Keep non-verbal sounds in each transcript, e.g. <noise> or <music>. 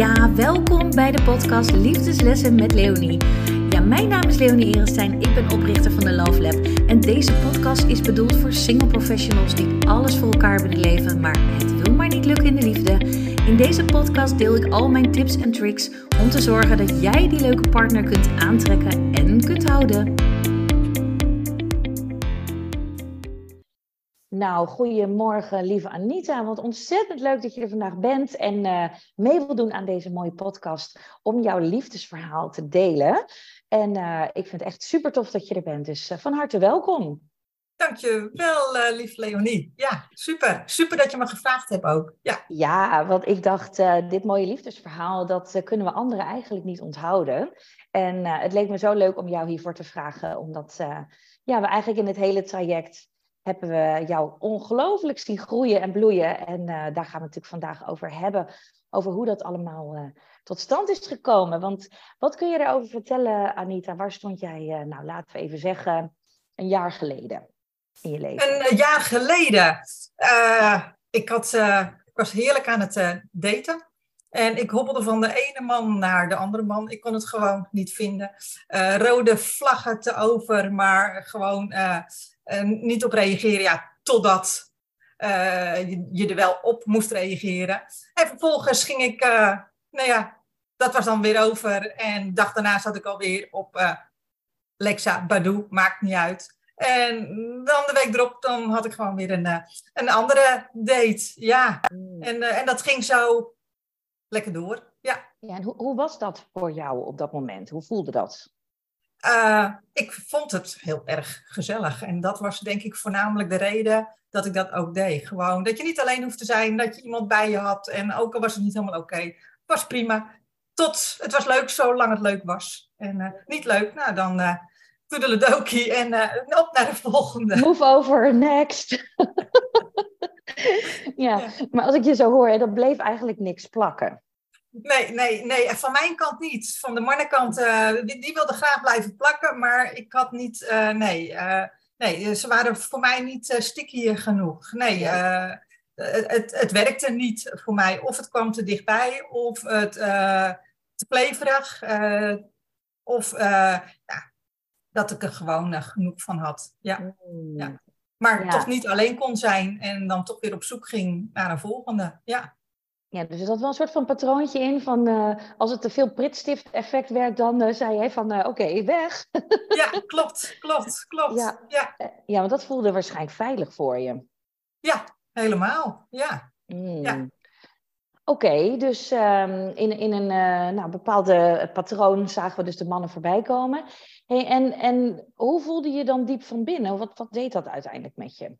Ja, welkom bij de podcast Liefdeslessen met Leonie. Ja, mijn naam is Leonie Erenstein, ik ben oprichter van de Love Lab. En deze podcast is bedoeld voor single professionals die alles voor elkaar willen leven, maar het wil maar niet lukken in de liefde. In deze podcast deel ik al mijn tips en tricks om te zorgen dat jij die leuke partner kunt aantrekken en kunt houden. Nou, goedemorgen lieve Anita. Wat ontzettend leuk dat je er vandaag bent en uh, mee wil doen aan deze mooie podcast om jouw liefdesverhaal te delen. En uh, ik vind het echt super tof dat je er bent, dus uh, van harte welkom. Dankjewel, uh, lief Leonie. Ja, super. Super dat je me gevraagd hebt ook. Ja, ja want ik dacht, dit mooie liefdesverhaal, dat kunnen we anderen eigenlijk niet onthouden. En het leek me zo leuk om jou hiervoor te vragen, omdat ja, we eigenlijk in het hele traject hebben we jou ongelooflijk zien groeien en bloeien. En uh, daar gaan we natuurlijk vandaag over hebben. Over hoe dat allemaal uh, tot stand is gekomen. Want wat kun je erover vertellen, Anita? Waar stond jij, uh, nou laten we even zeggen, een jaar geleden in je leven? Een jaar geleden. ik, had, ik was heerlijk aan het daten. En ik hobbelde van de ene man naar de andere man. Ik kon het gewoon niet vinden. rode vlaggen te over, maar gewoon niet op reageren. Ja, totdat uh, je, je, er wel op moest reageren. En vervolgens ging ik, uh, nou ja, dat was dan weer over. En dag daarna zat ik alweer op uh, Lexa Badou, maakt niet uit. En dan de week erop, dan had ik gewoon weer een, een andere date. Ja, mm. en, en dat ging zo lekker door. Ja. ja en hoe, hoe was dat voor jou op dat moment? Hoe voelde dat? Uh, ik vond het heel erg gezellig. En dat was denk ik voornamelijk de reden dat ik dat ook deed. Gewoon dat je niet alleen hoeft te zijn, dat je iemand bij je had. En ook al was het niet helemaal oké, okay, was prima. Tot het was leuk, zolang het leuk was. En uh, niet leuk, nou dan uh, toedeledokie en uh, op naar de volgende. Move over, next. <laughs> <laughs> ja, ja, maar als ik je zo hoor, dat bleef eigenlijk niks plakken. Nee, nee, nee, van mijn kant niet. Van de mannenkant, uh, die, die wilde graag blijven plakken, maar ik had niet, uh, nee, uh, nee, ze waren voor mij niet sticky genoeg. Nee, het, het werkte niet voor mij. Of het kwam te dichtbij, of het te kleverig, of ja, dat ik er gewoon genoeg van had. Ja, mm. ja. Maar ja. toch niet alleen kon zijn en dan toch weer op zoek ging naar een volgende. Ja. Ja, dus er zat wel een soort van patroontje in van uh, als het te veel pritstift effect werkt, dan uh, zei jij van uh, oké, okay, weg. <laughs> ja, klopt, klopt, klopt. Ja, ja. ja, want dat voelde waarschijnlijk veilig voor je. Ja, helemaal, ja. Mm. ja. Oké, okay, dus um, in, in een nou, bepaalde patroon zagen we dus de mannen voorbij komen. Hey, en, en hoe voelde je dan diep van binnen? Wat, wat deed dat uiteindelijk met je?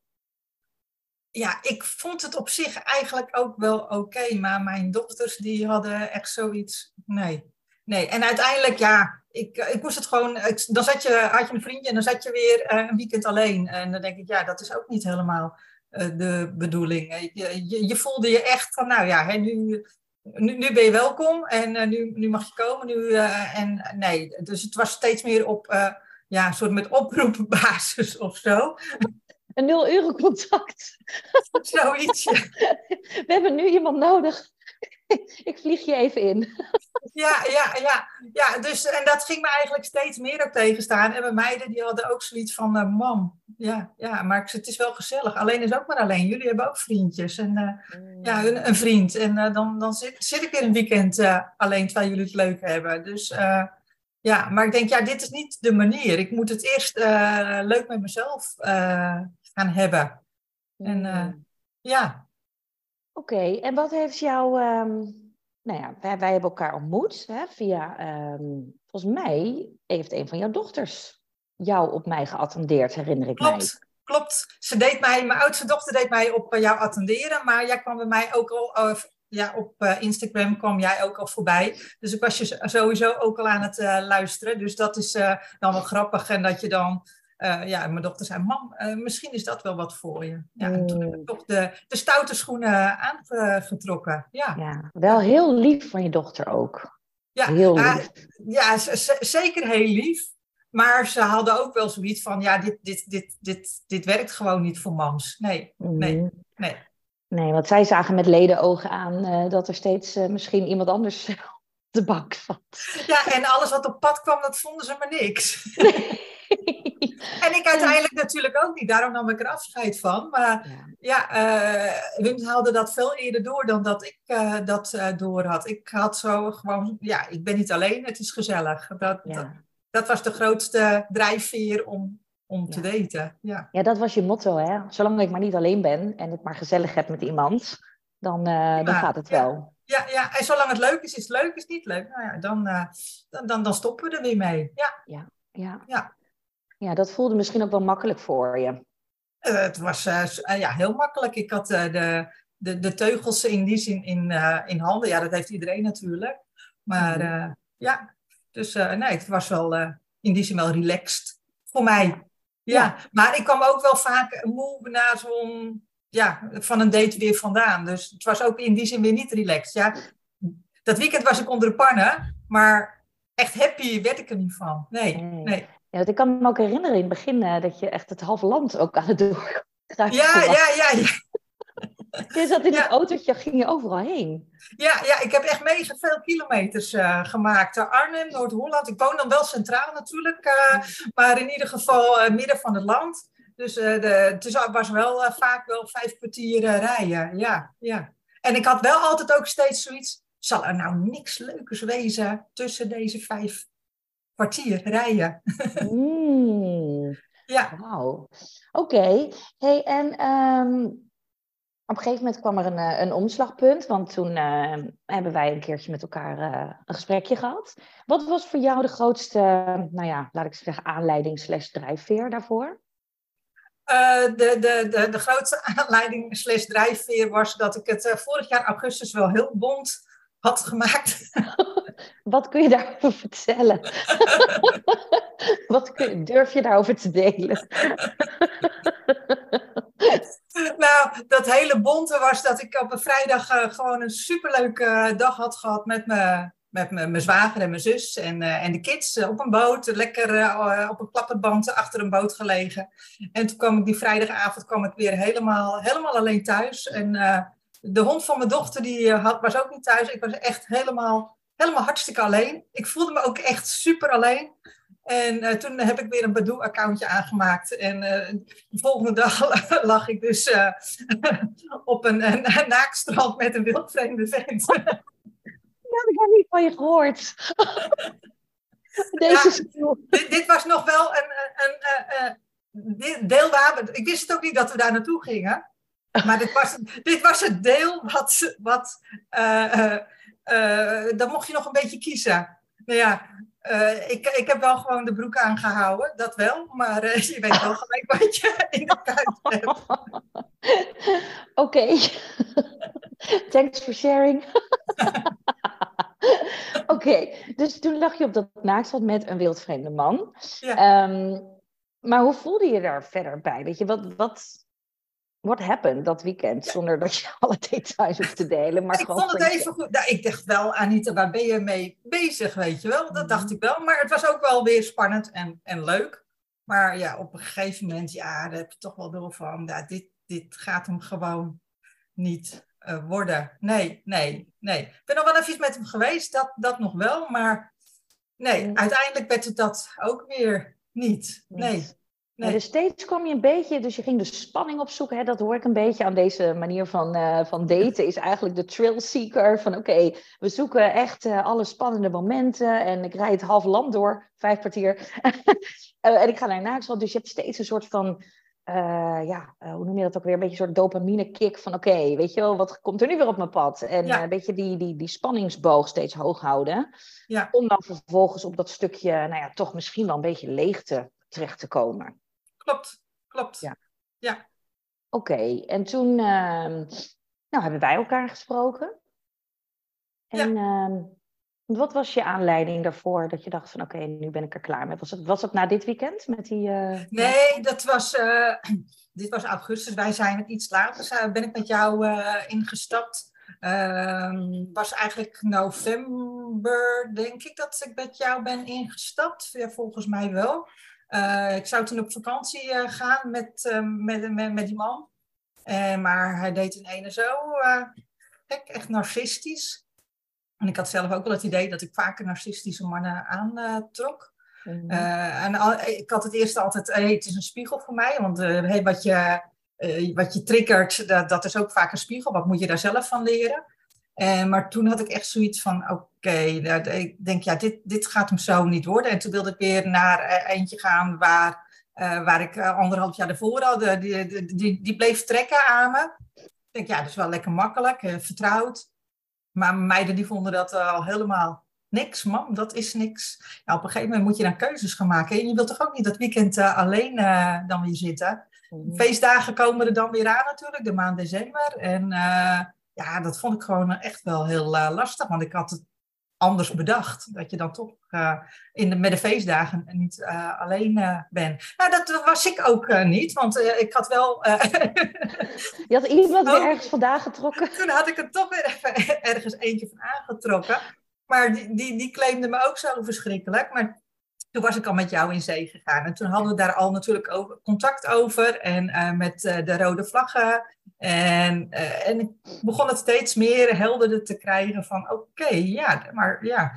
Ja, ik vond het op zich eigenlijk ook wel oké. maar mijn dochters die hadden echt zoiets. Nee. Nee. En uiteindelijk, ja, ik, ik moest het gewoon. dan zat je, had je een vriendje en dan zat je weer uh, een weekend alleen. En dan denk ik, ja, dat is ook niet helemaal uh, de bedoeling. Je, je, voelde je echt van, nou ja, hè, nu, nu, ben je welkom en nu, nu mag je komen. Nu, en nee, dus het was steeds meer op, ja, soort met oproepbasis of zo. Een nul euro contact. <laughs> Zoiets. <laughs> We hebben nu iemand nodig. <laughs> Ik vlieg je even in. Ja, ja, ja, ja. Dus, en dat ging me eigenlijk steeds meer ook tegenstaan. En mijn meiden die hadden ook zoiets van, uh, mam, ja, ja, maar het is wel gezellig. Alleen is ook maar alleen. Jullie hebben ook vriendjes. En uh, mm. ja, een, een, vriend. En uh, dan, dan zit, zit ik weer een weekend alleen terwijl jullie het leuk hebben. Dus ja, maar ik denk, ja, dit is niet de manier. Ik moet het eerst leuk met mezelf gaan hebben. En uh, ja. Oké, en wat heeft jou... Um, nou ja, wij, wij, hebben elkaar ontmoet hè, via... Um, volgens mij heeft een van jouw dochters jou op mij geattendeerd, herinner ik klopt, mij. Klopt, ze deed mij, mijn oudste dochter deed mij op jou attenderen, maar jij kwam bij mij ook al, uh, ja, op Instagram kwam jij ook al voorbij. Dus ik was je sowieso ook al aan het uh, luisteren. Dus dat is uh, dan wel grappig. En dat je dan uh, ja, mijn dochter zei, mam, uh, misschien is dat wel wat voor je. Ja, en toen heb ik toch de, de stoute schoenen aangetrokken. Ja. ja, wel heel lief van je dochter ook. Ja, heel lief. ja, zeker heel lief. Maar ze hadden ook wel zoiets van, ja, dit, dit, dit, dit, dit werkt gewoon niet voor mams. Nee, nee, mm. nee. Nee, want zij zagen met ledenogen aan uh, dat er steeds uh, misschien iemand anders <laughs> op de bank zat. Ja, en alles wat op pad kwam, dat vonden ze maar niks. Nee. <laughs> <laughs> en ik uiteindelijk natuurlijk ook niet, daarom nam ik er afscheid van. Maar ja, ja Wim haalde dat veel eerder door dan dat ik dat door had. Ik had zo gewoon, ja, ik ben niet alleen, het is gezellig. Dat, dat, dat was de grootste drijfveer om om te daten. Ja. ja, dat was je motto, hè? Zolang ik maar niet alleen ben en het maar gezellig heb met iemand, dan, uh, dan gaat het wel. Ja, ja, en zolang het leuk is, is het leuk. Is het niet leuk, nou ja, dan, uh, dan, dan, dan, stoppen we er weer mee. Ja. Ja, ja. ja. Ja dat voelde misschien ook wel makkelijk voor je. Uh, het was ja, heel makkelijk. Ik had de, de, de teugels in die zin in, in handen. Ja, dat heeft iedereen natuurlijk. Maar mm ja, dus nee, het was wel in die zin wel relaxed voor mij. Ja, maar ik kwam ook wel vaak moe na zo'n, ja, van een date weer vandaan. Dus het was ook in die zin weer niet relaxed. Ja, dat weekend was ik onder de pannen, maar echt happy werd ik er niet van. Nee, nee. Ja, want ik kan me ook herinneren in het begin uh, dat je echt het halve land ook aan het door. Ja, ja, ja, ja. <laughs> Je zat in het autootje, ging je overal heen. Ja, ja ik heb echt mega veel kilometers uh, gemaakt. Arnhem, Noord-Holland. Ik woon dan wel centraal natuurlijk, uh, maar in ieder geval uh, midden van het land. Dus de, het was wel vaak wel vijf kwartier rijden. Ja, ja. En ik had wel altijd ook steeds zoiets. Zal er nou niks leukers wezen tussen deze vijf kwartier rijden? Mm. <laughs> ja. Wauw. Oké. Hey, en um op een gegeven moment kwam er een, eh, een omslagpunt, want toen uh, hebben wij een keertje met elkaar uh, een gesprekje gehad. Wat was voor jou de grootste, nou ja, laat ik zeggen, aanleiding slash drijfveer daarvoor? Uh, de, de, de, de grootste <laughs> aanleiding slash drijfveer was dat ik het vorig jaar augustus wel heel bond had gemaakt. <laughs> Wat kun je daarover vertellen? <laughs> Wat kun, durf je daarover te delen? nou, dat hele bonte was dat ik op een vrijdag uh, gewoon een superleuke dag had gehad met mijn met mijn zwager en mijn zus en, uh, en de kids uh, op een boot. Lekker uh, op een klapperband achter een boot gelegen. En toen kwam ik die vrijdagavond kwam ik weer helemaal, helemaal alleen thuis. En de hond van mijn dochter die had, was ook niet thuis. Ik was echt helemaal, helemaal hartstikke alleen. Ik voelde me ook echt super alleen. En uh, toen heb ik weer een Badoo-accountje aangemaakt. En uh, de volgende <laughs> dag lag ik dus uh, <laughs> op een, een, een naakstrand met een wildvreemde vent. Dat heb ik niet van je gehoord. <laughs> Deze ja, dit, dit, was nog wel een, een, een, deel waar we... Ik wist het ook niet dat we daar naartoe gingen. Maar dit was, dit was het deel wat... wat dan mocht je nog een beetje kiezen. Nou ja, uh, ik, ik heb wel gewoon de broek aangehouden, dat wel. Maar uh, <laughs> je weet wel gelijk wat je in de kuit hebt. <laughs> Oké. <laughs> Thanks for sharing. Oké, dus toen lag je op dat naaktstrand met een wildvreemde man. Ja. Um, maar hoe voelde je daar verder bij? Weet je, wat, wat, what happened dat weekend? Zonder dat je <laughs> alle details hoeft te delen. Maar ik vond het even goed. Nou, ik dacht wel, Anita, waar ben je mee bezig, weet je wel? Dat dacht mhm. ik wel. Maar het was ook wel weer spannend en, en leuk. Maar ja, op een gegeven moment, ja, daar heb je toch wel door van, ja, dit, dit gaat hem gewoon niet uh, worden. Nee, nee, nee. Ik ben nog wel even met hem geweest, dat, dat nog wel. Maar nee, mhm. uiteindelijk werd het dat ook weer niet. Nee. Nee. dus steeds kwam je een beetje, dus je ging de spanning opzoeken. Hè? Dat hoor ik een beetje aan deze manier van, uh, van daten. Is eigenlijk de thrill seeker. Van oké, we zoeken echt uh, alle spannende momenten. En ik rijd het half land door, vijf kwartier. uh, <laughs> en ik ga naar Naaksland. Dus je hebt steeds een soort van, ja, hoe noem je dat ook weer? Een beetje een soort dopamine kick. Van oké, weet je wel, wat komt er nu weer op mijn pad? En een beetje die, die, die spanningsboog steeds hoog houden. Ja. Om dan vervolgens op dat stukje, nou ja, toch misschien wel een beetje leegte terecht te komen. Klopt, klopt. Ja. ja. Oké, en toen uh, nou, hebben wij elkaar gesproken. En ja. uh, wat was je aanleiding daarvoor dat je dacht van oké, nu ben ik er klaar mee? Was het, was het na dit weekend met die... Uh, nee, dat was, uh, <clears throat> dit was augustus. Wij zijn iets later, ben ik met jou ingestapt. Uh, was eigenlijk november, denk ik, dat ik met jou ben ingestapt. Ja, volgens mij wel. Uh, ik zou toen op vakantie uh, gaan met, uh, met, met, met, die man. En, maar hij deed in ene zo gek, echt narcistisch. En ik had zelf ook wel het idee dat ik vaker narcistische mannen aantrok. Mm en ik had het eerst altijd, hey, het is een spiegel voor mij. Want hey, wat, je, wat je triggert, dat, dat is ook vaak een spiegel. Wat moet je daar zelf van leren? Uh, maar toen had ik echt zoiets van, oké, ik denk, ja, dit, dit gaat hem zo niet worden. En toen wilde ik weer naar eentje gaan waar uh, waar ik anderhalf jaar ervoor had, die, die, die, bleef trekken aan me. Ik denk, ja, dat is wel lekker makkelijk, vertrouwd. Maar meiden die vonden dat al helemaal niks. Mam, dat is niks. Ja, op een gegeven moment moet je dan keuzes gaan maken. En je wilt toch ook niet dat weekend alleen dan weer zitten. Feestdagen komen er dan weer aan natuurlijk, de maand december. En ja, dat vond ik gewoon echt wel heel lastig. Want ik had het anders bedacht. Dat je dan toch uh, in de, met de feestdagen niet uh, alleen uh, bent. Nou, dat was ik ook niet, want ik had wel... <laughs> je had iemand weer ergens vandaan getrokken? <laughs> Toen had ik er toch weer even <laughs> ergens eentje van aangetrokken. Maar die, die, die claimde me ook zo verschrikkelijk. Maar toen was ik al met jou in zee gegaan. En toen hadden we daar al natuurlijk over, contact over. En met de rode vlaggen. En, uh, en ik begon het steeds meer helderder te krijgen van oké, okay, ja, maar ja.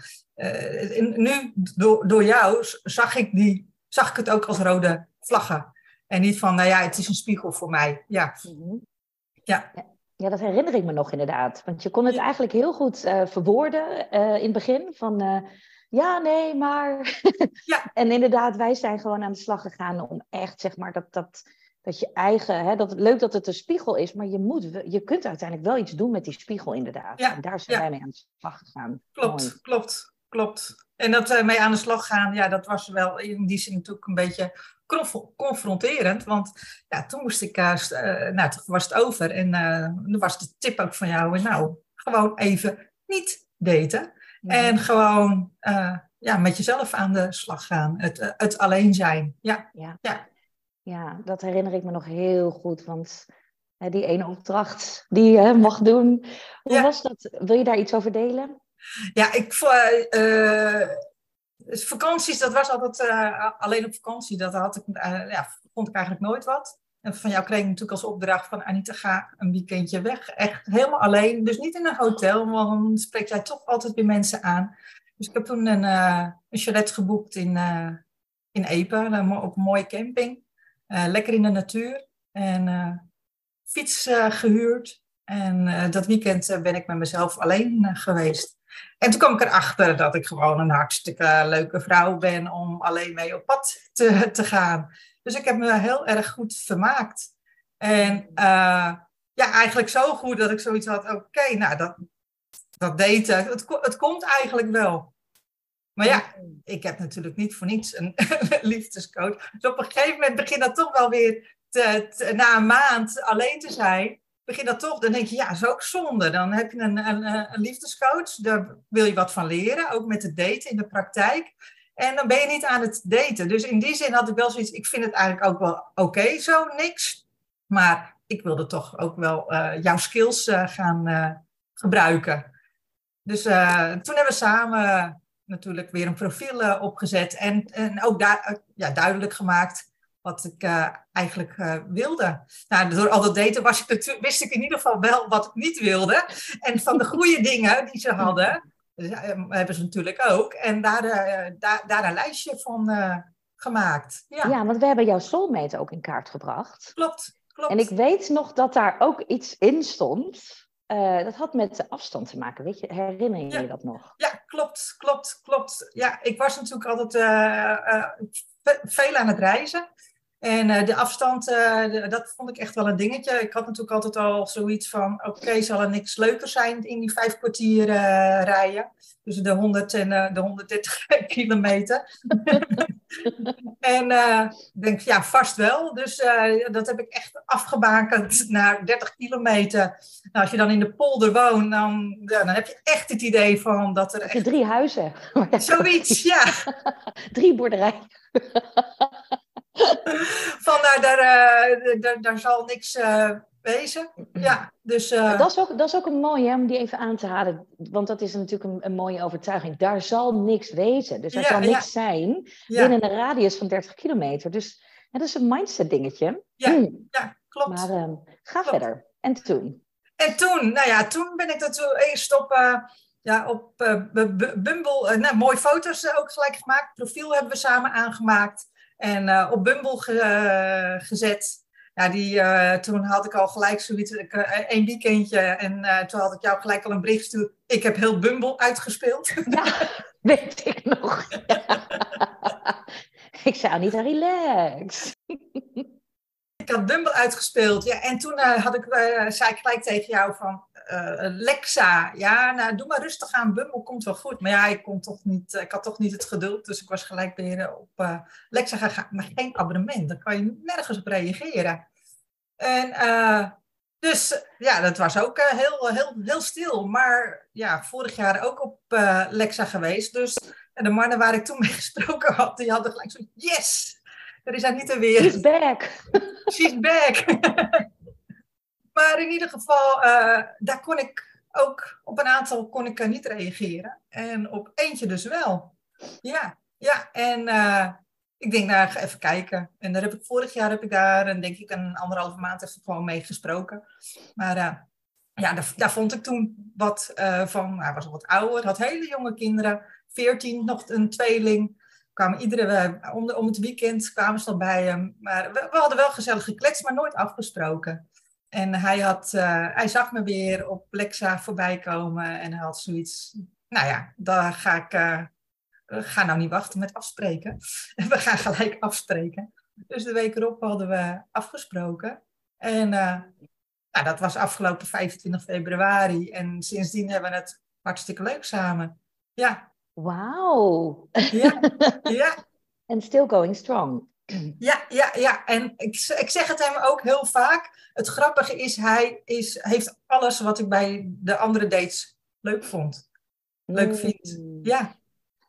nu door, door jou zag ik, die, zag ik het ook als rode vlaggen. En niet van, nou ja, het is een spiegel voor mij. Ja. Mhm. ja. Ja, dat herinner ik me nog inderdaad. Want je kon het eigenlijk heel goed verwoorden in het begin. Van ja, nee, maar. Ja. <laughs> en inderdaad, wij zijn gewoon aan de slag gegaan om echt, zeg maar, dat, dat, dat je eigen. Hè, dat, leuk dat het een spiegel is, maar je, moet, je kunt uiteindelijk wel iets doen met die spiegel, inderdaad. Ja. En daar zijn wij mee aan de slag gegaan. Klopt, klopt, klopt. En dat uh, mee aan de slag gaan, ja, dat was wel in die zin natuurlijk een beetje confronterend. Want ja, toen moest ik, uh, nou, toen was het over. En uh, toen was de tip ook van jou, nou, gewoon even niet daten. En gewoon ja, met jezelf aan de slag gaan. Het, het alleen zijn. Ja. Ja. ja. Ja, dat herinner ik me nog heel goed. Want uh, die ene opdracht die je mag doen. Hoe was dat? Wil je daar iets over delen? Ja, ik vakanties, dat was altijd alleen op vakantie. Dat had ik, ja, vond ik eigenlijk nooit wat. En van jou kreeg ik natuurlijk als opdracht van Anita, ga een weekendje weg. Echt helemaal alleen. Dus niet in een hotel, want dan spreek jij toch altijd weer mensen aan. Dus ik heb toen een, uh, een chalet geboekt in, uh, in Epe, op een mooie camping. Uh, lekker in de natuur. En fiets gehuurd. En dat weekend ben ik met mezelf alleen geweest. En toen kwam ik erachter dat ik gewoon een hartstikke leuke vrouw ben om alleen mee op pad te, te gaan. Dus ik heb me heel erg goed vermaakt. En ja, eigenlijk zo goed dat ik zoiets had, oké, nou, dat, dat daten, het, het komt eigenlijk wel. Maar ja, ik heb natuurlijk niet voor niets een <laughs> liefdescoach. Dus op een gegeven moment begint dat toch wel weer, te, na een maand alleen te zijn, begint dat toch, dan denk je, ja, is ook zonde. Dan heb je een, een, een liefdescoach, daar wil je wat van leren, ook met het daten in de praktijk. En dan ben je niet aan het daten. Dus in die zin had ik wel zoiets, ik vind het eigenlijk ook wel oké zo, niks. Maar ik wilde toch ook wel uh, jouw skills uh, gaan uh, gebruiken. Dus toen hebben we samen natuurlijk weer een profiel opgezet. En, en ook daar, ja, duidelijk gemaakt wat ik eigenlijk wilde. Nou, door al dat daten was ik wist ik in ieder geval wel wat ik niet wilde. En van de goede <laughs> dingen die ze hadden, dus, hebben ze natuurlijk ook. En daar, daar, daar een lijstje van gemaakt. Ja. ja, want we hebben jouw soulmate ook in kaart gebracht. Klopt, klopt. En ik weet nog dat daar ook iets in stond. Uh, dat had met de afstand te maken, weet je? Herinner je je dat nog? Ja, klopt, klopt, klopt. Ja, ik was natuurlijk altijd veel aan het reizen. En uh, de afstand, uh, dat vond ik echt wel een dingetje. Ik had natuurlijk altijd al zoiets van: oké, okay, zal er niks leuker zijn in die vijf kwartier uh, rijden? Tussen de 100 en de 130 <laughs> kilometer. <laughs> en ik denk, ja, vast wel. Dus dat heb ik echt afgebakend <laughs> naar 30 kilometer. Nou, als je dan in de polder woont, dan, ja, dan heb je echt het idee van dat er. Echt... Drie huizen. Zoiets, ja. Drie boerderijen. Van nou, daar, uh, daar, daar zal niks uh, wezen. Ja, dus, uh... dat, is ook, dat is ook een mooie om die even aan te halen. Want dat is natuurlijk een, een mooie overtuiging. Daar zal niks wezen. Dus er zal niks zijn binnen een radius van 30 kilometer. Dus dat is een mindset dingetje. Ja, hmm. ja klopt. Maar ehm, ga verder. En toen? En toen, nou ja, toen ben ik natuurlijk eerst op, uh, ja, op uh, Bumble, nou, mooie foto's ook gelijk gemaakt. Profiel hebben we samen aangemaakt. En op Bumble ge gezet. Ja, die, toen had ik al gelijk zoiets, één weekendje. En toen had ik jou gelijk al een bericht gestuurd. Ik heb heel Bumble uitgespeeld. <laughs> Ja, weet ik nog. <laughs> ik zei niet relax. ik had Bumble uitgespeeld. Ja, en toen had ik, zei ik gelijk tegen jou van uh, Lexa. Ja, nou doe maar rustig aan. Bumble komt wel goed. Maar ja, ik, kon toch niet, ik had toch niet het geduld. Dus ik was gelijk weer op Lexa gegaan. Maar geen abonnement. Dan kan je nergens op reageren. En dus ja, dat was ook heel, heel, heel stil. Maar ja, vorig jaar ook op Lexa geweest. Dus de mannen waar ik toen mee <laughs> gesproken had, die hadden gelijk zo, yes! Er is niet weer. She's back. She's back. <laughs> maar in ieder geval, uh, daar kon ik ook, op een aantal kon ik niet reageren. En op eentje dus wel. Ja, ja. En uh, ik denk, nou, ga even kijken. En daar heb ik vorig jaar heb ik daar, en denk ik, een anderhalve maand even gewoon mee gesproken. Maar uh, ja, daar, daar, vond ik toen wat van. Hij was al wat ouder, had hele jonge kinderen. 14, nog een tweeling kwamen iedere, om, om het weekend kwamen ze dan bij hem. Maar we, we, hadden wel gezellig gekletst, maar nooit afgesproken. En hij, had, uh, hij zag me weer op Lexa voorbij komen en hij had zoiets. Nou ja, daar ga ik. Uh, ga nou niet wachten met afspreken. <laughs> We gaan gelijk afspreken. Dus de week erop hadden we afgesproken. En uh, nou, dat was afgelopen 25 februari. En sindsdien hebben we het hartstikke leuk samen. Ja, Wauw. Ja, <laughs> ja. En still going strong. Ja, ja, ja. En ik, ik zeg het hem ook heel vaak. Het grappige is, hij is, heeft alles wat ik bij de andere dates leuk vond. Leuk vind. Ja.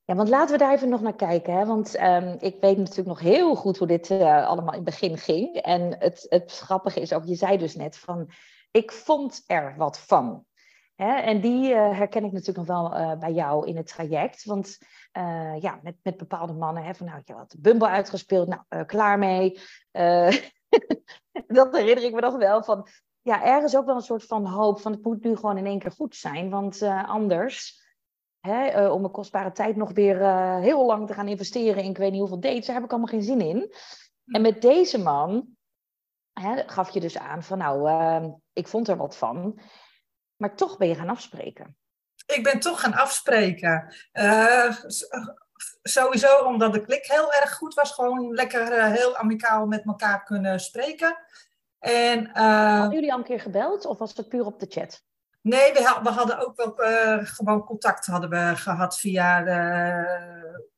Ja, want laten we daar even nog naar kijken. Hè? Want um, ik weet natuurlijk nog heel goed hoe dit uh, allemaal in het begin ging. En het, het grappige is ook, je zei dus net van, ik vond er wat van. Hè? En die uh, herken ik natuurlijk nog wel uh, bij jou in het traject. Want uh, ja, met, met bepaalde mannen, hè, van nou, je had Bumble uitgespeeld, nou, klaar mee. <laughs> dat herinner ik me nog wel van. Ja, ergens ook wel een soort van hoop van het moet nu gewoon in één keer goed zijn. Want anders, hè, om mijn kostbare tijd nog weer heel lang te gaan investeren in ik weet niet hoeveel dates, daar heb ik allemaal geen zin in. En met deze man hè, gaf je dus aan van nou, ik vond er wat van. Maar toch ben je gaan afspreken. Ik ben toch gaan afspreken. Uh, sowieso omdat de klik heel erg goed was. Gewoon lekker uh, heel amicaal met elkaar kunnen spreken. En, uh, hadden jullie al een keer gebeld of was het puur op de chat? Nee, we, we hadden ook wel gewoon contact hadden we gehad via de,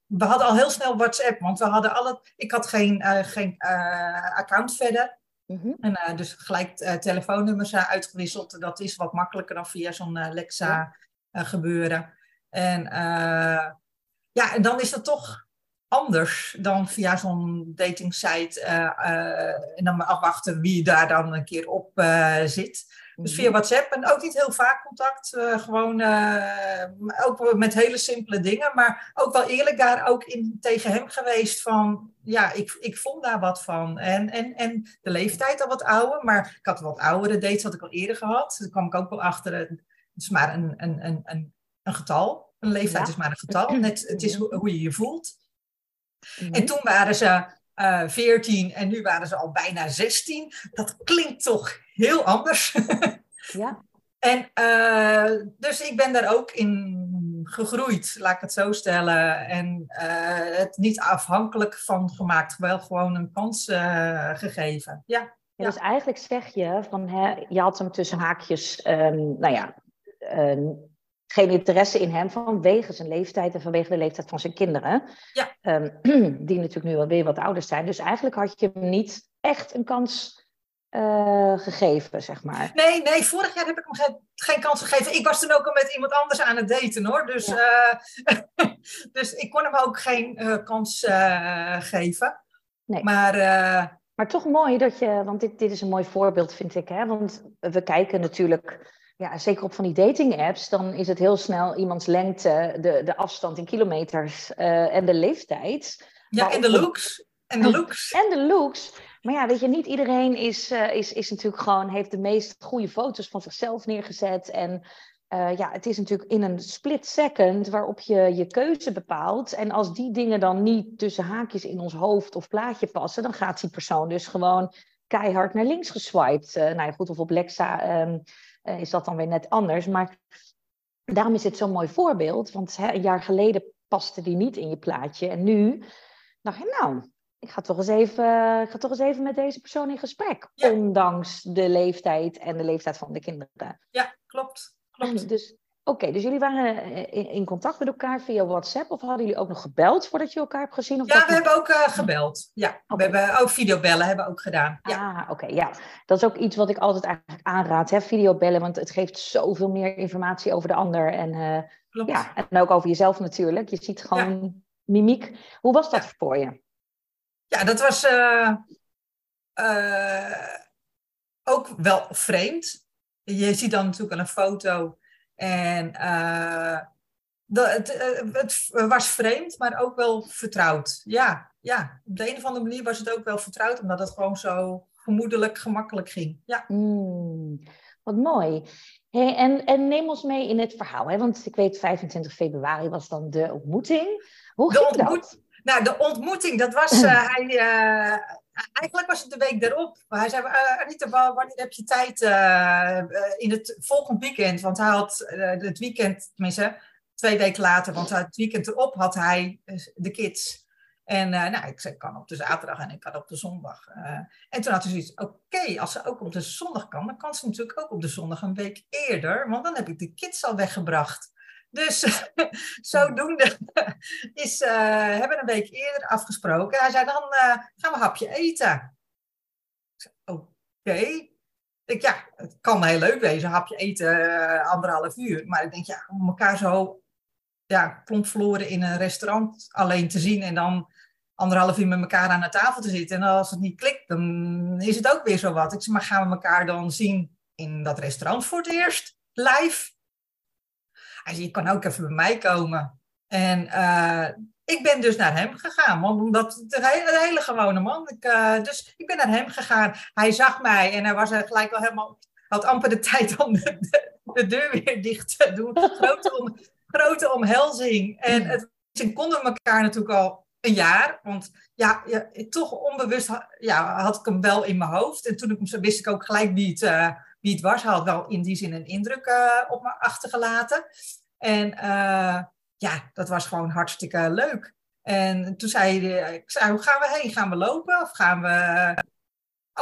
we hadden al heel snel WhatsApp, want we hadden alle, ik had geen, geen account verder. Mhm. En uh, dus gelijk uh, telefoonnummers uh, uitgewisseld. Dat is wat makkelijker dan via zo'n Lexa gebeuren. En ja, en dan is dat toch anders dan via zo'n dating site. en dan afwachten wie daar dan een keer op zit. Dus via mhm. WhatsApp en ook niet heel vaak contact. Uh, gewoon uh, ook met hele simpele dingen. Maar ook wel eerlijk daar ook in, tegen hem geweest van... Ja, ik, ik vond daar wat van. En, en, en de leeftijd al wat ouder. Maar ik had wat oudere dates, had ik al eerder gehad. Daar kwam ik ook wel achter. Het is maar een, een, een, een, een getal. Een leeftijd is maar een getal. Net, het is hoe, hoe je je voelt. En mhm. toen waren ze uh, eh, 14 en nu waren ze al bijna 16. Dat klinkt toch heel anders. <laughs> ja. En uh, dus ik ben daar ook in gegroeid, laat ik het zo stellen. En uh, het niet afhankelijk van gemaakt, wel gewoon een kans gegeven. Ja. Ja, dus eigenlijk zeg je van, hè, je had hem tussen haakjes, um, nou ja, um, geen interesse in hem vanwege zijn leeftijd en vanwege de leeftijd van zijn kinderen. Ja. Um, <clears throat> die natuurlijk nu alweer wat ouder zijn. Dus eigenlijk had je hem niet echt een kans uh, gegeven, zeg maar. Nee, nee, vorig jaar heb ik hem geen, geen, kans gegeven. Ik was toen ook al met iemand anders aan het daten hoor. Dus, ja. uh, <laughs> dus ik kon hem ook geen uh, kans geven. Nee. Maar, maar toch mooi dat je, want dit, dit is een mooi voorbeeld vind ik. Hè? Want we kijken natuurlijk ja, zeker op van die dating apps, dan is het heel snel iemands lengte, de, de afstand in kilometers uh, en de leeftijd. Ja, en de looks. En de looks. En de looks. Maar ja, weet je, niet iedereen is, uh, is, is natuurlijk gewoon, heeft de meest goede foto's van zichzelf neergezet. En uh, ja, het is natuurlijk in een split second waarop je je keuze bepaalt. En als die dingen dan niet tussen haakjes in ons hoofd of plaatje passen, dan gaat die persoon dus gewoon keihard naar links geswiped. Uh, nou ja, goed, of op Lexa um, is dat dan weer net anders. Maar daarom is het zo'n mooi voorbeeld. Want hè, een jaar geleden paste die niet in je plaatje. En nu dacht je, nou, ik ga toch eens even, ik ga toch eens even met deze persoon in gesprek. Ondanks de leeftijd en de leeftijd van de kinderen. Ja, klopt. klopt. Dus Oké, dus jullie waren in, in, contact met elkaar via WhatsApp of hadden jullie ook nog gebeld voordat je elkaar hebt gezien? Of ja, we hebben ook uh, gebeld. Ja, we hebben ook videobellen hebben ook gedaan. Ja. Ah, oké, ja. Dat is ook iets wat ik altijd eigenlijk aanraad, hè, videobellen, want het geeft zoveel meer informatie over de ander en, uh, ja, en ook over jezelf natuurlijk. Je ziet gewoon ja. mimiek. Hoe was dat voor je? Ja, dat was uh, ook wel vreemd. Je ziet dan natuurlijk al een foto en uh, dat, het, eh, het, was vreemd, maar ook wel vertrouwd. Ja, ja, op de een of andere manier was het ook wel vertrouwd, omdat het gewoon zo gemoedelijk, gemakkelijk ging. Ja. Mm, wat mooi. Hey, en, en neem ons mee in het verhaal, hè? want ik weet 25 februari was dan de ontmoeting. Hoe ging de ontmoet dat? Nou, de ontmoeting, dat was, uh, <laughs> hij, uh, eigenlijk was het de week daarop. Maar hij zei, uh, Anita, wanneer heb je tijd uh, in het volgende weekend? Want hij had het weekend, tenminste twee weken later, want het weekend erop had hij de kids. En nou, ik zei, ik kan op de zaterdag en ik kan op de zondag. en toen had hij zoiets, oké, als ze ook op de zondag kan, dan kan ze natuurlijk ook op de zondag een week eerder. Want dan heb ik de kids al weggebracht. Dus <laughs> zodoende <laughs> is, uh, hebben we een week eerder afgesproken. Hij zei, dan uh, gaan we een hapje eten. Oké. Okay. Ik ja, het kan heel leuk wezen, een hapje eten, uh, anderhalf uur. Maar ik denk, ja, om elkaar zo ja, plomp verloren in een restaurant alleen te zien en dan anderhalf uur met elkaar aan de tafel te zitten. En als het niet klikt, dan is het ook weer zo wat. Ik zeg, maar gaan we elkaar dan zien in dat restaurant voor het eerst, live? Zei, je kan ook even bij mij komen. En uh, ik ben dus naar hem gegaan, want omdat het een hele, gewone man. Ik, uh, dus ik ben naar hem gegaan. Hij zag mij en hij was gelijk wel helemaal, had amper de <laughs> tijd om de, de, de deur weer dicht te doen. Grote, om, grote omhelzing. En het, toen konden elkaar natuurlijk al een jaar, want ja, ja toch onbewust ja, had ik hem wel in mijn hoofd. En toen ik hem wist ik ook gelijk wie het, uh, wie het was. Had wel in die zin een indruk uh, op me achtergelaten. En uh, ja, dat was gewoon hartstikke leuk. En toen zei hij, ik zei, hoe gaan we heen? Gaan we lopen of gaan we...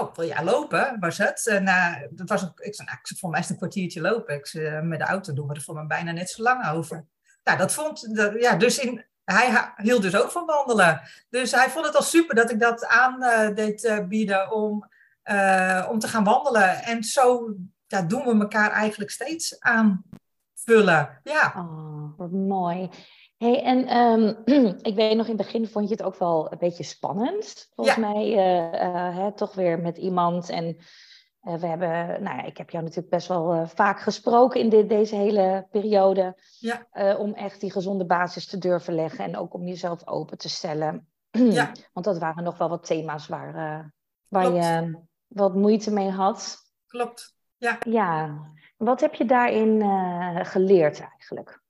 Oh, wil jij lopen, was het. En, uh, dat was ik zei, nou, voor mij is een kwartiertje lopen. Ik zei, met de auto doen we er voor mij bijna net zo lang over. Nou, dat vond, ja, dus in, hij hield dus ook van wandelen. Dus hij vond het al super dat ik dat aan deed bieden om uh, om te gaan wandelen. En zo ja, doen we elkaar eigenlijk steeds aanvullen. Ja. Oh, wat mooi. Hey, en um, <clears throat> ik weet nog in het begin vond je het ook wel een beetje spannend. Volgens ja. mij uh, hè, toch weer met iemand. En uh, we hebben, nou ja, ik heb jou natuurlijk best wel vaak gesproken in dit, deze hele periode. Ja. om echt die gezonde basis te durven leggen. En ook om jezelf open te stellen. <clears throat> ja. Want dat waren nog wel wat thema's waar, waar je wat moeite mee had. Klopt, ja. Ja, wat heb je daarin uh, geleerd eigenlijk?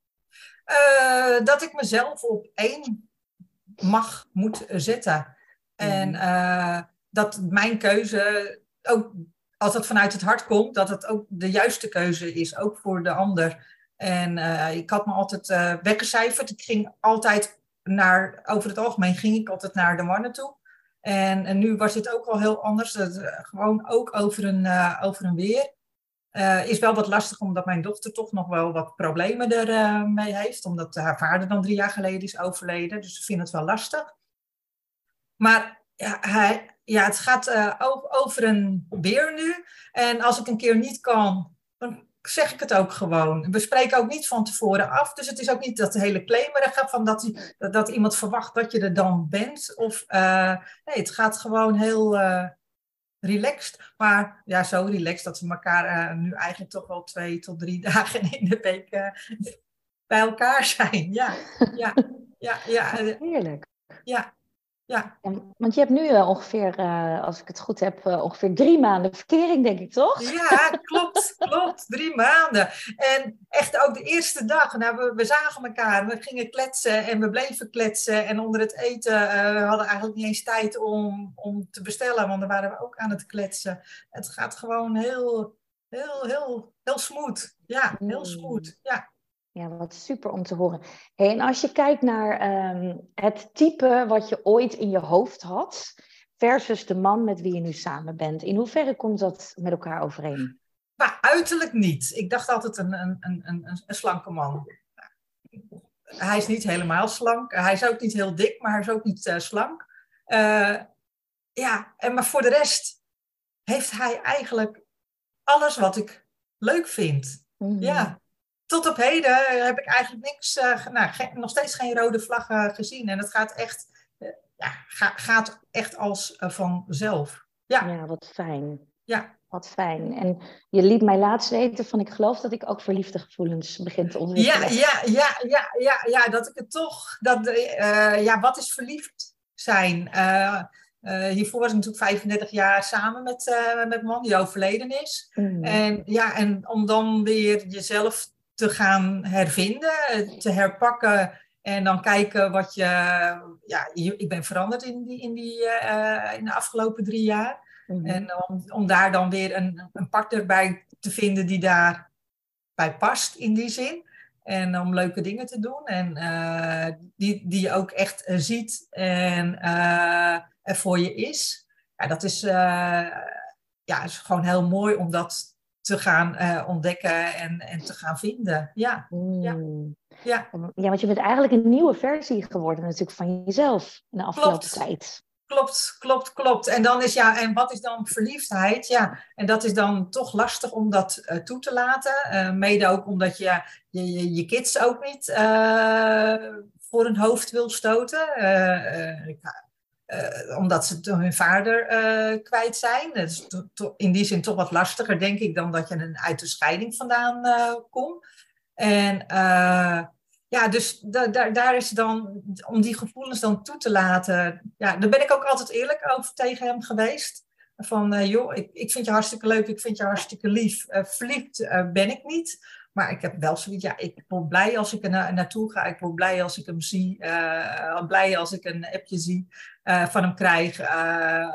Uh, dat ik mezelf op één mag, moet zetten. En uh, dat mijn keuze, ook als dat vanuit het hart komt, dat het ook de juiste keuze is, ook voor de ander. En ik had me altijd weggecijferd. Ik ging altijd naar, over het algemeen ging ik altijd naar de mannen toe. En, en, nu was het ook al heel anders. Uh, gewoon ook over een, uh, over een weer. Uh, is wel wat lastig omdat mijn dochter toch nog wel wat problemen ermee mee heeft. Omdat haar vader dan drie jaar geleden is overleden. Dus ik vind het wel lastig. Maar ja, hij, ja, het gaat over een weer nu. En als ik een keer niet kan, dan zeg ik het ook gewoon. We spreken ook niet van tevoren af. Dus het is ook niet dat hele claimerige van dat, dat, dat iemand verwacht dat je er dan bent. Of uh, nee, het gaat gewoon heel uh, relaxed. Maar ja, zo relaxed dat we elkaar uh, nu eigenlijk toch wel twee tot drie <laughs> dagen in de week bij elkaar zijn. Ja, ja, ja. ja. Heerlijk. Ja. Ja. Want je hebt nu uh, ongeveer, uh, als ik het goed heb, uh, ongeveer drie maanden verkering, denk ik, toch? Ja, klopt, klopt. Drie maanden. En echt ook de eerste dag, nou, we, we zagen elkaar, we gingen kletsen en we bleven kletsen. En onder het eten we hadden eigenlijk niet eens tijd om, om te bestellen, want dan waren we ook aan het kletsen. Het gaat gewoon heel, heel, heel, heel smooth. Ja, heel mm. smooth. Ja. Ja, wat super om te horen. Hey, en als je kijkt naar ehm, het type wat je ooit in je hoofd had, versus de man met wie je nu samen bent, in hoeverre komt dat met elkaar overeen? Maar uiterlijk niet. Ik dacht altijd een, een, een, een, een slanke man. Hij is niet helemaal slank. Hij is ook niet heel dik, maar hij is ook niet uh, slank. Uh, ja, en maar voor de rest heeft hij eigenlijk alles wat ik leuk vind. Mm. Ja, tot op heden heb ik eigenlijk niks, uh, nou, nog steeds geen rode vlaggen gezien. En het gaat echt, uh, ja, ga, gaat echt als uh, vanzelf. Ja. ja, wat fijn. Ja. Wat fijn. En je liet mij laatst weten van ik geloof dat ik ook verliefde gevoelens begin te ontwikkelen. Ja, ja, ja, ja, ja, ja dat ik het toch, dat, ja, wat is verliefd zijn? hiervoor was ik natuurlijk 35 jaar samen met, uh, met man die overleden is. Mm. En, ja, en om dan weer jezelf te gaan hervinden, te herpakken en dan kijken wat je. Ja, ik ben veranderd in, die, in, die, uh, in de afgelopen drie jaar. Mhm. En om, om daar dan weer een, een partner bij te vinden die daar bij past in die zin. En om leuke dingen te doen. En uh, die, die je ook echt uh, ziet en er voor je is. Ja, dat is, ja, is gewoon heel mooi om dat te gaan uh, ontdekken en, en te gaan vinden. Ja. ja. Ja. ja, want je bent eigenlijk een nieuwe versie geworden natuurlijk van jezelf in de afgelopen klopt. tijd. Klopt, klopt, klopt. En dan is ja, en wat is dan verliefdheid? Ja, en dat is dan toch lastig om dat uh, toe te laten. Uh, mede ook omdat je je, je, je kids ook niet voor hun hoofd wil stoten. Uh, omdat ze hun vader uh, kwijt zijn. Dat is in die zin toch wat lastiger, denk ik, dan dat je een uit de scheiding vandaan uh, komt. En ja, dus da da daar is dan, om die gevoelens dan toe te laten, ja, daar ben ik ook altijd eerlijk over tegen hem geweest. Van, joh, ik, ik vind je hartstikke leuk, ik vind je hartstikke lief. verliefd ben ik niet. Maar ik heb wel zoiets, ja, ik word blij als ik er na naartoe ga. Ik word blij als ik hem zie. Blij als ik een appje zie, uh, van hem krijg. Uh,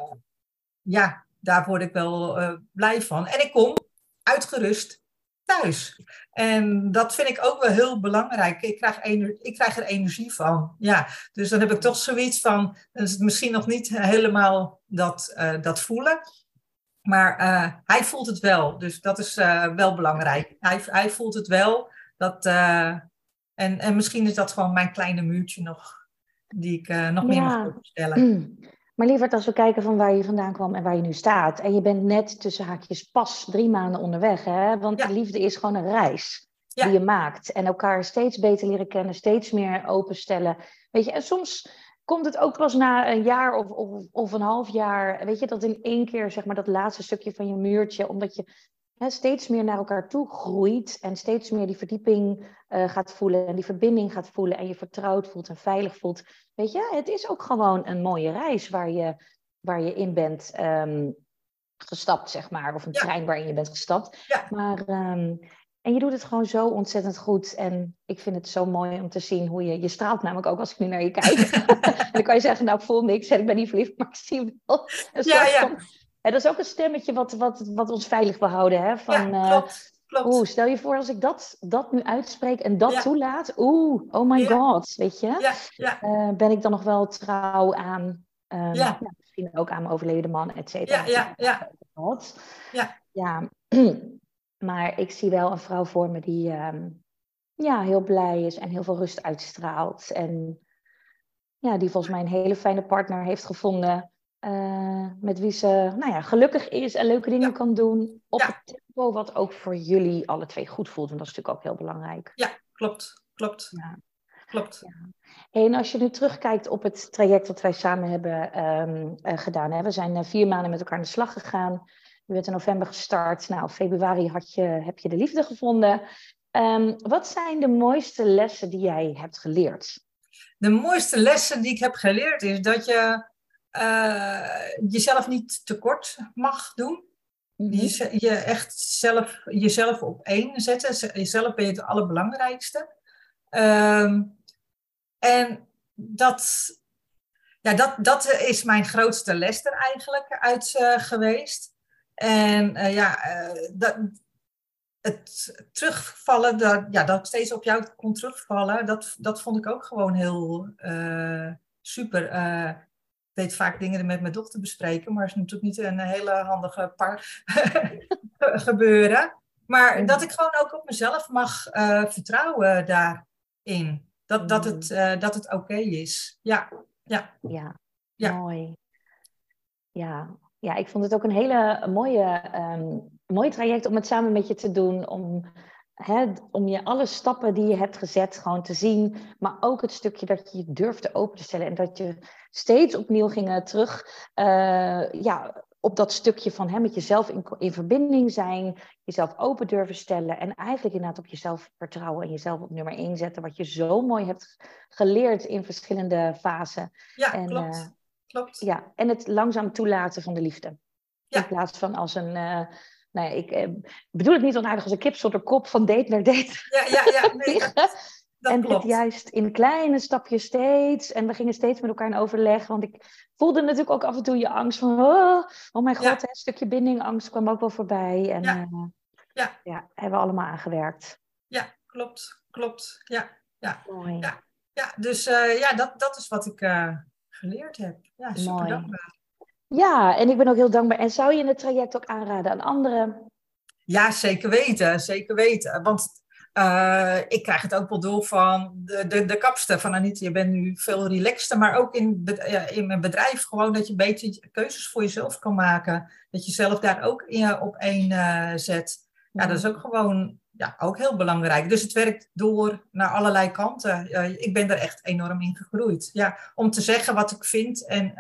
ja, daar word ik wel blij van. En ik kom uitgerust thuis. En dat vind ik ook wel heel belangrijk. Ik krijg, ik krijg er energie van. Ja, dus dan heb ik toch zoiets van, is het misschien nog niet helemaal dat, dat voelen. Maar hij voelt het wel, dus dat is wel belangrijk. Hij, hij voelt het wel. Dat, en, en misschien is dat gewoon mijn kleine muurtje nog, die ik nog meer ja. moet opstellen. Mm. Maar lieverd, als we kijken van waar je vandaan kwam en waar je nu staat. En je bent net tussen haakjes pas drie maanden onderweg. Hè? Want ja. liefde is gewoon een reis ja. die je maakt. En elkaar steeds beter leren kennen, steeds meer openstellen. Weet je, en soms komt het ook pas na een jaar of, of, of een half jaar, weet je, dat in één keer, zeg maar, dat laatste stukje van je muurtje, omdat je hè, steeds meer naar elkaar toe groeit en steeds meer die verdieping uh, gaat voelen en die verbinding gaat voelen en je vertrouwd voelt en veilig voelt. Weet je, het is ook gewoon een mooie reis waar je, waar je in bent um, gestapt, zeg maar, of een ja. trein waarin je bent gestapt. Ja. Maar um, en je doet het gewoon zo ontzettend goed. En ik vind het zo mooi om te zien hoe je... Je straalt namelijk ook als ik nu naar je kijk. <laughs> <laughs> en dan kan je zeggen, nou ik voel niks en ik ben niet verliefd, maar ik zie wel. ja, ja. En dat is ook een stemmetje wat, wat, wat ons veilig wil houden. Hè? Van, ja, klopt. klopt. Oeh, stel je voor als ik dat, dat nu uitspreek en dat ja. toelaat. Oeh, oh my god, weet je. Ja. Uh, ben ik dan nog wel trouw aan... Ja. ja. misschien ook aan mijn overleden man, et cetera. Ja, ja, ja. Ja. ja. <clears throat> Maar ik zie wel een vrouw voor me die um, ja, heel blij is en heel veel rust uitstraalt. En ja, die volgens mij een hele fijne partner heeft gevonden. Uh, met wie ze nou ja, gelukkig is en leuke dingen ja. kan doen. Op ja. het tempo wat ook voor jullie alle twee goed voelt. En dat is natuurlijk ook heel belangrijk. Ja, klopt. Klopt. Ja. Klopt. En als je nu terugkijkt op het traject dat wij samen hebben um, uh, gedaan. Hè? We zijn uh, vier maanden met elkaar aan de slag gegaan. Je bent in november gestart. Nou, februari had je, heb je de liefde gevonden. Um, wat zijn de mooiste lessen die jij hebt geleerd? De mooiste lessen die ik heb geleerd is dat je jezelf niet tekort mag doen. Mhm. Je, je echt zelf, jezelf op één zetten. Jezelf ben je het allerbelangrijkste. Ehm, en dat, ja, dat, dat is mijn grootste les er eigenlijk uit uh, geweest. En uh, ja, uh, dat, het terugvallen, dat, ja, dat steeds op jou kon terugvallen, dat, dat vond ik ook gewoon heel super weet vaak dingen met mijn dochter bespreken, maar het is natuurlijk niet een hele handige paar <laughs> gebeuren. Maar dat ik gewoon ook op mezelf mag uh, vertrouwen daarin. Dat, dat het, uh, dat het oké is. Ja. Ja. ja, ja, mooi. Ja. ja, ik vond het ook een hele mooie, um, mooie traject om het samen met je te doen. Om om je alle stappen die je hebt gezet gewoon te zien, maar ook het stukje dat je je durfde open te stellen en dat je steeds opnieuw ging terug uh, ja, op dat stukje van hè, met jezelf in, in verbinding zijn, jezelf open durven stellen en eigenlijk inderdaad op jezelf vertrouwen en jezelf op nummer 1 zetten, wat je zo mooi hebt geleerd in verschillende fasen. Ja, en, klopt. Uh, klopt. Ja, en het langzaam toelaten van de liefde. Ja. In plaats van als een... Uh, nou ja, ik eh, bedoel het niet onaardig als een kip zonder kop van date naar date. Ja, ja, ja. Nee, <laughs> dat, en dit juist in kleine stapjes steeds. En we gingen steeds met elkaar in overleg. Want ik voelde natuurlijk ook af en toe je angst van... Oh, oh mijn god, ja. een stukje bindingangst kwam ook wel voorbij. En ja. Uh, ja. ja, hebben we allemaal aangewerkt. Ja, klopt. Klopt. Ja, ja. Mooi. Ja, ja dus uh, ja, dat, dat is wat ik uh, geleerd heb. Ja, super dankbaar. Ja, en ik ben ook heel dankbaar. En zou je het traject ook aanraden aan anderen? Ja, zeker weten. Zeker weten. Want uh, ik krijg het ook wel door van de, de, de kapster. Van Anita, je bent nu veel relaxter. Maar ook in, in mijn bedrijf gewoon dat je beter keuzes voor jezelf kan maken. Dat je zelf daar ook in, op één uh, zet. Ja, dat is ook gewoon ja, ook heel belangrijk. Dus het werkt door naar allerlei kanten. Uh, ik ben er echt enorm in gegroeid. Ja, om te zeggen wat ik vind en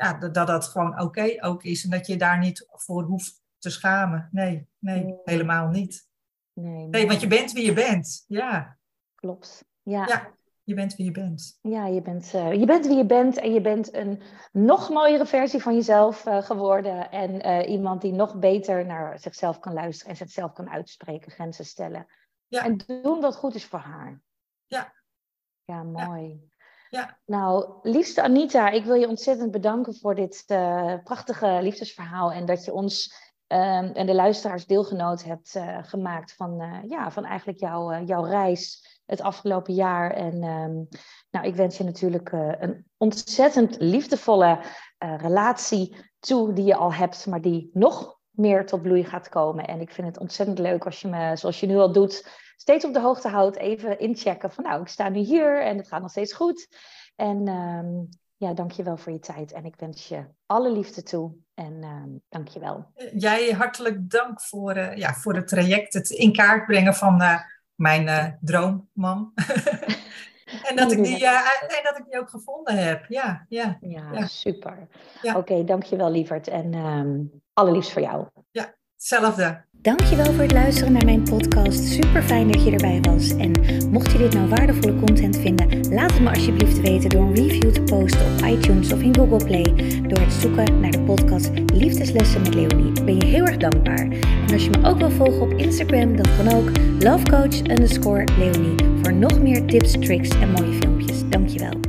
ja, dat, dat gewoon oké okay ook is. En dat je daar niet voor hoeft te schamen. Nee, nee, nee. helemaal niet. Nee, nee, want je bent wie je bent. Ja. Klopt. Ja. ja je bent wie je bent. Ja, je bent, uh, je bent wie je bent en je bent een nog mooiere versie van jezelf uh, geworden. En uh, iemand die nog beter naar zichzelf kan luisteren en zichzelf kan uitspreken, grenzen stellen. Ja. En doen wat goed is voor haar. Ja. Ja, mooi. Ja. Nou, liefste Anita, ik wil je ontzettend bedanken voor dit uh, prachtige liefdesverhaal. En dat je ons um, en de luisteraars deelgenoot hebt uh, gemaakt van, uh, ja, van eigenlijk jouw, jouw reis het afgelopen jaar. En um, nou, ik wens je natuurlijk een ontzettend liefdevolle relatie toe die je al hebt, maar die nog meer tot bloei gaat komen. En ik vind het ontzettend leuk als je me, zoals je nu al doet, steeds op de hoogte houdt. Even inchecken van nou, ik sta nu hier en het gaat nog steeds goed. En um, ja, dank je wel voor je tijd. En ik wens je alle liefde toe. En um, dank je wel. Jij hartelijk dank voor, uh, ja, voor het traject, het in kaart brengen van uh, mijn uh, droomman. <laughs> En dat, ik die, uh, en dat ik die ook gevonden heb. Ja, ja. Ja, ja. super. Ja. Oké, okay, dankjewel lieverd. En um, allerliefst voor jou. Ja, hetzelfde. Dankjewel voor het luisteren naar mijn podcast. Super fijn dat je erbij was. En mocht je dit nou waardevolle content vinden, laat het me alsjeblieft weten door een review te posten op iTunes of in Google Play. Door het zoeken naar de podcast Liefdeslessen met Leonie. Ben je heel erg dankbaar. En als je me ook wil volgen op Instagram, dan kan ook lovecoach underscore Leonie. Voor nog meer tips, tricks en mooie filmpjes. Dankjewel.